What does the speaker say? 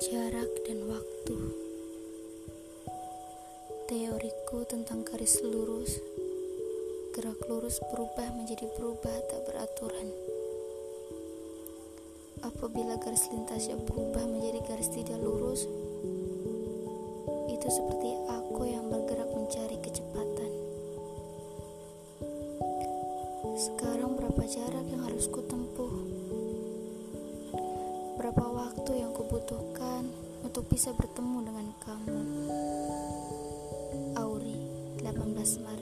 jarak, dan waktu. Teoriku tentang garis lurus, gerak lurus berubah menjadi berubah tak beraturan. Apabila garis lintasnya berubah menjadi garis tidak lurus, itu seperti aku yang bergerak mencari kecepatan. Sekarang berapa jarak yang harus kutempuh? Berapa waktu yang ku bisa bertemu dengan kamu. Auri, 18 Maret